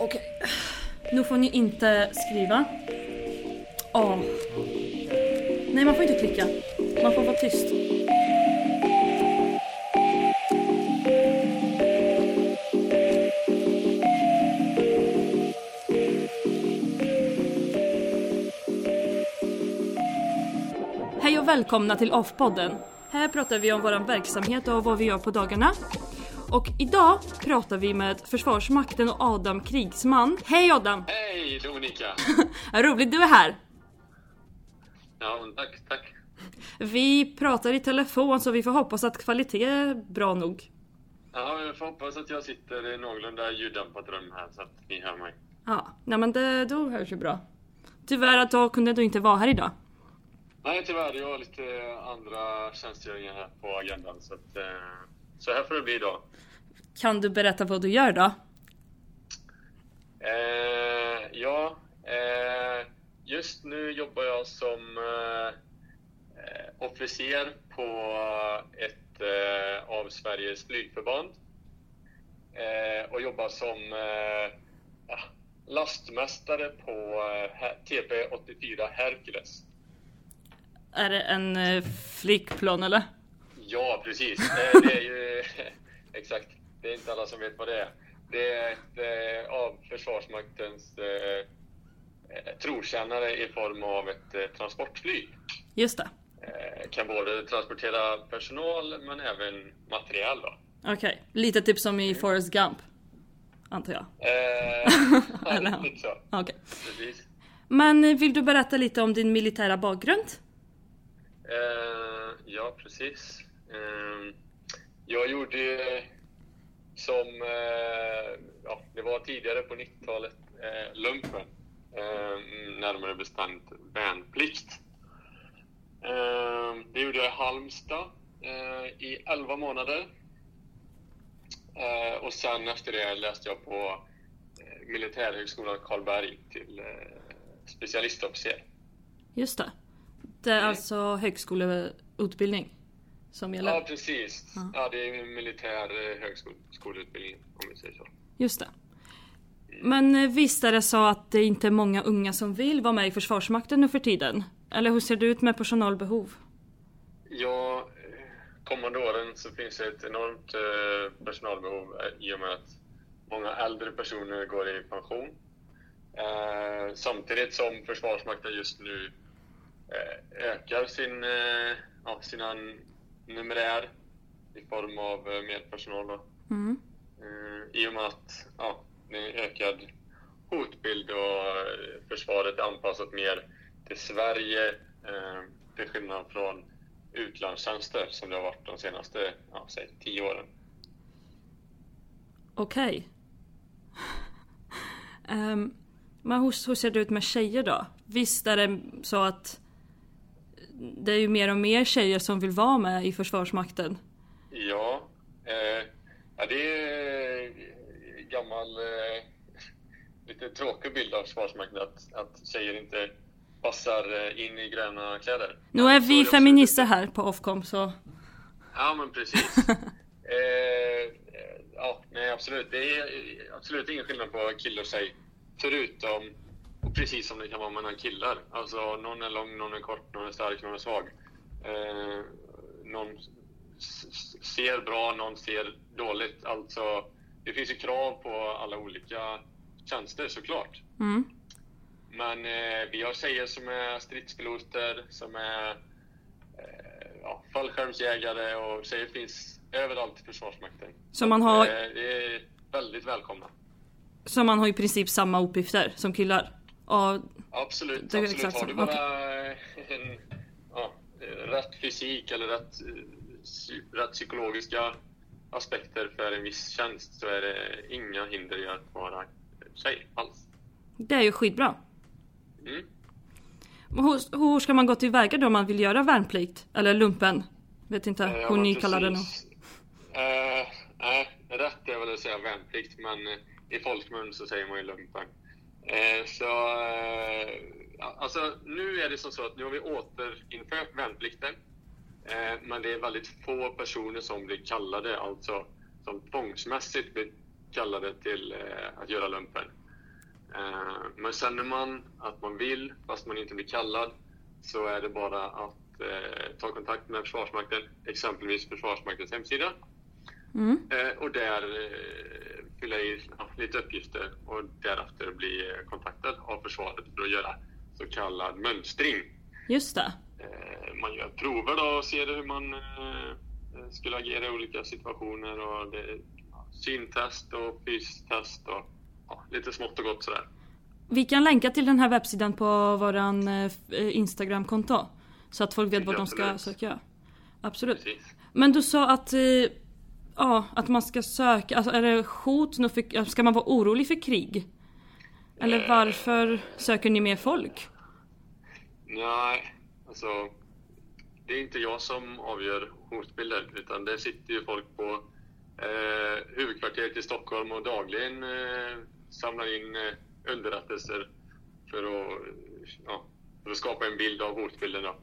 Okej. Nu får ni inte skriva. Åh. Nej, man får inte klicka. Man får vara tyst. Hej och välkomna till Off-podden. Här pratar vi om vår verksamhet och vad vi gör på dagarna. Och idag pratar vi med Försvarsmakten och Adam Krigsman. Hej Adam! Hej Dominika! Vad roligt du är här! Ja, tack, tack. Vi pratar i telefon så vi får hoppas att kvalitet är bra nog. Ja, jag får hoppas att jag sitter i någorlunda ljuddämpat rum här så att ni hör mig. Ja, nej men det, då hörs ju bra. Tyvärr att då kunde du inte vara här idag. Nej, tyvärr. Jag har lite andra tjänstgöringar här på agendan så att... Eh, så här får det bli idag. Kan du berätta vad du gör då? Eh, ja, eh, just nu jobbar jag som eh, officer på ett eh, av Sveriges flygförband. Eh, och jobbar som eh, ja, lastmästare på eh, TP84 Hercules. Är det en flygplan eller? Ja, precis. Det är ju exakt. Det är inte alla som vet vad det är. Det är ett eh, av Försvarsmaktens eh, trotjänare i form av ett eh, transportflyg. Just det. Eh, kan både transportera personal men även material. Okej, lite typ som i Forrest Gump. Antar jag. Eh, Eller- riktigt så. Okej. Precis. Men vill du berätta lite om din militära bakgrund? Ja, precis. Eh, jag gjorde som, eh, ja, det var tidigare på 90-talet, eh, lumpen. Eh, närmare bestämt värnplikt. Eh, det gjorde jag i Halmstad eh, i 11 månader. Och sen efter det läste jag på Militärhögskolan Karlberg till specialistofficer. Just det. Det är alltså högskoleutbildning som gäller. Ja, precis. Ja, det är en militär eh, högskoleutbildning om vi säger så. Just det. Men eh, visst är det så att det inte är många unga som vill vara med i Försvarsmakten nu för tiden? Eller hur ser det ut med personalbehov? Ja, eh, kommande åren så finns det ett enormt eh, personalbehov eh, i och med att många äldre personer går i pension. Samtidigt som Försvarsmakten just nu ökar sin, ja, sina numerär i form av eh, mer personal. Då. Mm. Eh, I och med att ja, det är en ökad hotbild och eh, försvaret är anpassat mer till Sverige eh, till skillnad från utlandstjänster som det har varit de senaste ja, säg, tio åren. Okej. Ehm, men hur, hur ser det ut med tjejer då? Visst är det så att det är ju mer och mer tjejer som vill vara med i Försvarsmakten? Ja, eh, ja det är en gammal, eh, lite tråkig bild av Försvarsmakten att, att tjejer inte passar eh, in i gröna kläder. Nu är Så vi också feminister här på Ofcom så... Ja, men precis. eh, ja, nej, absolut. Det är absolut ingen skillnad på kille och tjej. Förutom, precis som det kan vara mellan killar. Alltså, någon är lång, någon är kort, någon är stark, någon är svag. Eh, någon ser bra, någon ser dåligt. Alltså, det finns ju krav på alla olika tjänster såklart. Mm. Men eh, vi har tjejer som är stridspiloter, som är eh, ja, fallskärmsjägare och tjejer finns överallt i Försvarsmakten. Så man har, Eh, det är väldigt välkomna. så man har i princip samma uppgifter som killar? Och, Absolut, Det absolut. exakt Har du bara en, ja, eh, rätt fysik eller rätt, eh, rätt psykologiska aspekter för en viss tjänst så är det inga hinder i att vara tjej alls. det är ju skitbra. Mm. Hur, hur ska man gå tillväga då om man vill göra värnplikt? Eller lumpen? Vet inte Eh, hur ja, ni kallar det nu. Eh, Nej, rätt är väl att säga värnplikt, men eh, i folkmun så säger man ju lumpen. Eh, Så, eh, alltså nu är det som så att nu har vi återinfört värnplikten. Eh, Men det är väldigt få personer som blir kallade, alltså som tvångsmässigt blir kallade till att göra lumpen. Men känner man att man vill, fast man inte blir kallad, så är det bara att ta kontakt med Försvarsmakten, exempelvis Försvarsmaktens hemsida. Mm. Och där fylla i lite uppgifter och därefter bli eh, kontaktad av försvaret för att göra så kallad mönstring. Just det. Eh, man gör prover då och ser hur man eh, skulle agera i olika situationer och det syntest och fystest och ja, lite smått och gott sådär. Vi kan länka till den här webbsidan på våran eh, Instagramkonto. Så att folk vet vad de ska söka. Absolut. Precis. Men du sa att, eh, ja, att man ska söka, alltså är det hot? nå för- Ska man vara orolig för krig? Eller varför söker ni mer folk? Nej, alltså det är inte jag som avgör hotbilder utan det sitter ju folk på eh, huvudkvarteret i Stockholm och dagligen eh, samlar in eh, underrättelser för att, ja, för att skapa en bild av hotbilden. Då.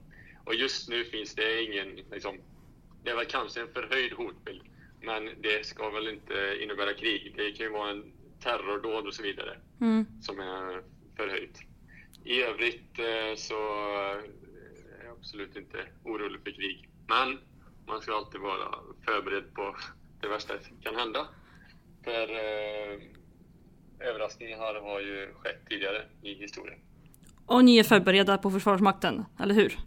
Och just nu finns det ingen, liksom, det är väl kanske en förhöjd hotbild, men det ska väl inte innebära krig. Det kan ju vara en terrordåd och så vidare Mm. som är förhöjt. I övrigt eh, så är jag absolut inte orolig för krig. Men man ska alltid vara förberedd på det värsta som kan hända. För eh, överraskningar har, har ju skett tidigare i historien. Och ni är förberedda på Försvarsmakten, eller hur?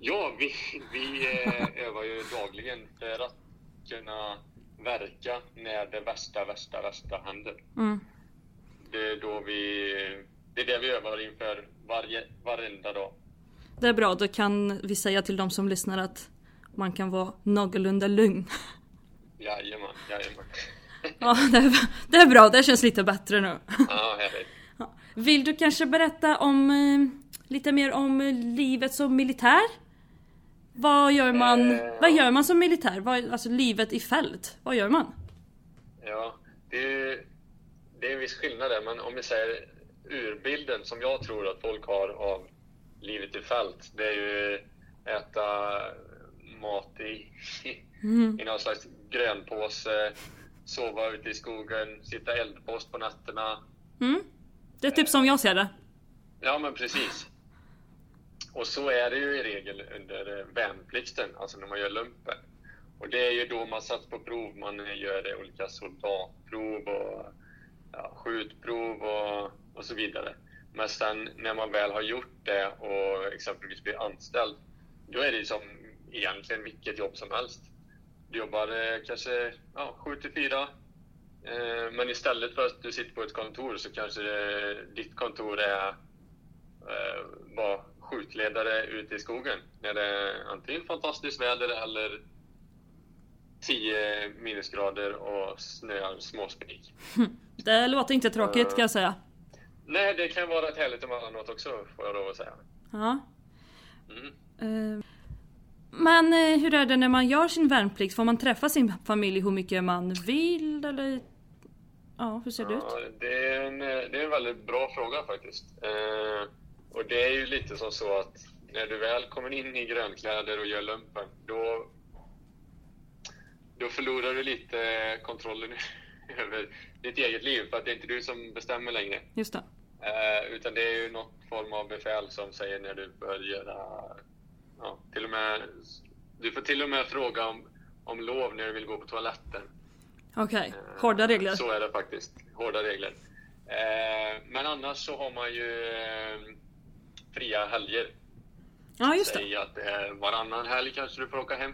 Ja, vi, vi eh, övar ju dagligen för att kunna verka när det värsta, värsta, värsta händer. Mm. Det är då vi... Det är det vi övar inför varje, varenda dag. Det är bra, då kan vi säga till de som lyssnar att man kan vara någorlunda lugn. Jajamän, jajamän. Ja, det är, det är bra, det känns lite bättre nu. Ja, härligt. Vill du kanske berätta om eh, lite mer om eh, livet som militär? Vad gör man, Eh, vad gör man som militär? Vad, alltså livet i fält, vad gör man? Ja, det är, det är en viss skillnad där, men om vi säger urbilden som jag tror att folk har av livet i fält, det är ju äta mat i, Mm. i någon slags grönpåse, sova ute i skogen, sitta eldpost på nätterna. Mm. Det är typ som jag ser det. Ja, men precis. Och så är det ju i regel under eh, värnplikten, alltså när man gör lumpen. Och det är ju då man sätts på prov, man gör eh, olika soldatprov och ja, skjutprov och, och så vidare. Men sen när man väl har gjort det och exempelvis blir anställd, då är det som egentligen vilket jobb som helst. Du jobbar eh, kanske ja, 7 till 4 Eh, Men istället för att du sitter på ett kontor så kanske det, ditt kontor är eh, bara skjutledare ute i skogen när det är antingen fantastiskt väder eller 10 minusgrader och snöar småspik. Det låter inte tråkigt kan jag säga. Nej, det kan vara rätt härligt emellanåt också får jag lov att säga. Ja. Mm. Eh, Men eh, hur är det när man gör sin värnplikt? Får man träffa sin familj hur mycket man vill eller? Ja, hur ser det ut? Ja, det, är en, det är en väldigt bra fråga faktiskt. Eh, och det är ju lite som så att när du väl kommer in i grönkläder och gör lumpen, då, då förlorar du lite kontrollen över ditt eget liv för att det är inte du som bestämmer längre. Just det. Eh, utan det är ju något form av befäl som säger när du bör göra... Ja, till och med, du får till och med fråga om, om lov när du vill gå på toaletten. Okej, hårda regler. Så är det faktiskt. Hårda regler. Eh, men annars så har man ju eh, fria helger. Ja, just det. Säg att det är varannan helg kanske du får åka hem.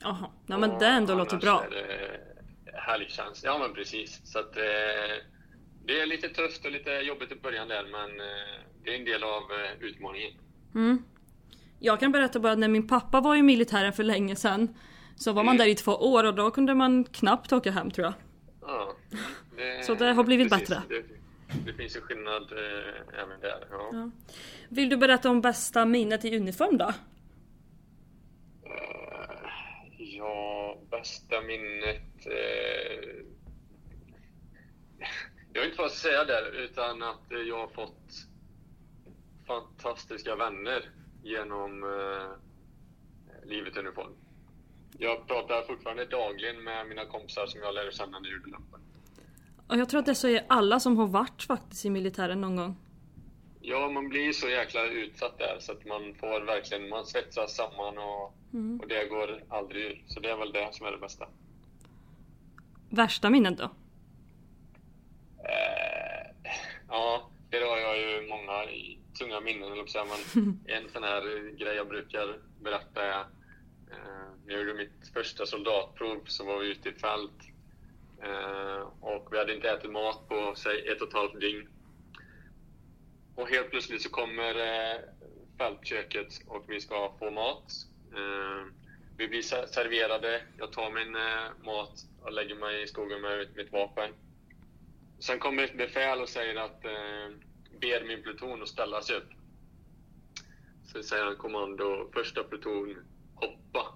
Jaha, ja, men det ändå låter bra. är det helgtjänst. Ja, men precis. Så att, eh, det är lite tufft och lite jobbigt i början där, men eh, det är en del av eh, utmaningen. Mm. Jag kan berätta bara att när min pappa var i militären för länge sedan så var man Mm. där i två år och då kunde man knappt åka hem tror jag. Ja, det, Så det har blivit precis. bättre. Det, det finns ju skillnad eh, även där. Ja. Ja. Vill du berätta om bästa minnet i uniform då? Eh, Ja, bästa minnet... Eh, jag vet inte vad jag ska säga där, utan att jag har fått fantastiska vänner genom eh, livet i uniform. Jag pratar fortfarande dagligen med mina kompisar som jag lärde känna när jag gjorde lumpen. Och jag tror att det så är alla som har varit faktiskt i militären någon gång. Ja, man blir så jäkla utsatt där så att man får verkligen, man svetsas samman och, Mm. och det går aldrig ur. Så det är väl det som är det bästa. Värsta minnet då? Eh, ja, det har jag ju många tunga minnen, eller säga, men en sån här grej jag brukar berätta är eh, när jag gjorde mitt första soldatprov så var vi ute i fält Eh, och vi hade inte ätit mat på säg ett och ett halvt dygn. Och helt plötsligt så kommer eh, fältköket och vi ska få mat. Eh, vi blir serverade, jag tar min eh, mat och lägger mig i skogen med mitt vapen. Sen kommer ett befäl och säger att eh, ber min pluton att ställa sig upp. Så säger han kommando första pluton hoppa.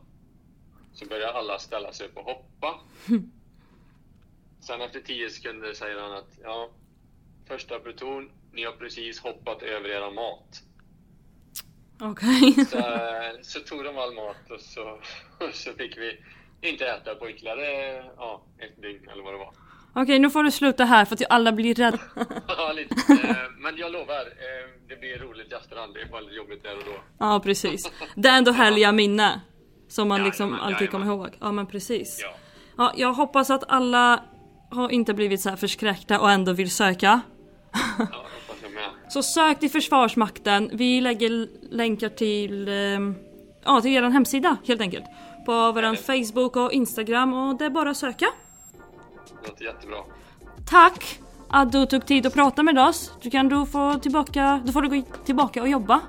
Så börjar alla ställa sig upp och hoppa. Sen efter 10 sekunder säger han att ja, första pluton, ni har precis hoppat över era mat. Okej. Så, eh, så tog de all mat och så, och så fick vi inte äta på ytterligare ja, ett dygn eller vad det var. Okej, nu får du sluta här för att alla blir rädda. Ja, lite. Eh, Men jag lovar, eh, det blir roligt i efterhand. Det är bara lite jobbigt där och då. Ja, precis. Det är ändå härliga minne. Som man liksom Jajamän, alltid kommer jajamän. ihåg. Ja, men precis. Ja. Ja, jag hoppas att alla har inte blivit så här förskräckta och ändå vill söka. Ja. Så sök till Försvarsmakten. Vi lägger länkar till, ehm, ja, till er hemsida helt enkelt. På våran Facebook och Instagram och det är bara att söka. Det låter jättebra. Tack att du tog tid att prata med oss. Du kan du få tillbaka, då får du gå tillbaka och jobba.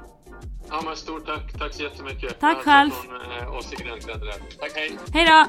Ja, men stort tack. Tack så jättemycket. Tack själv. Från eh, oss i Gränskläder. Tack, hej. Hej då!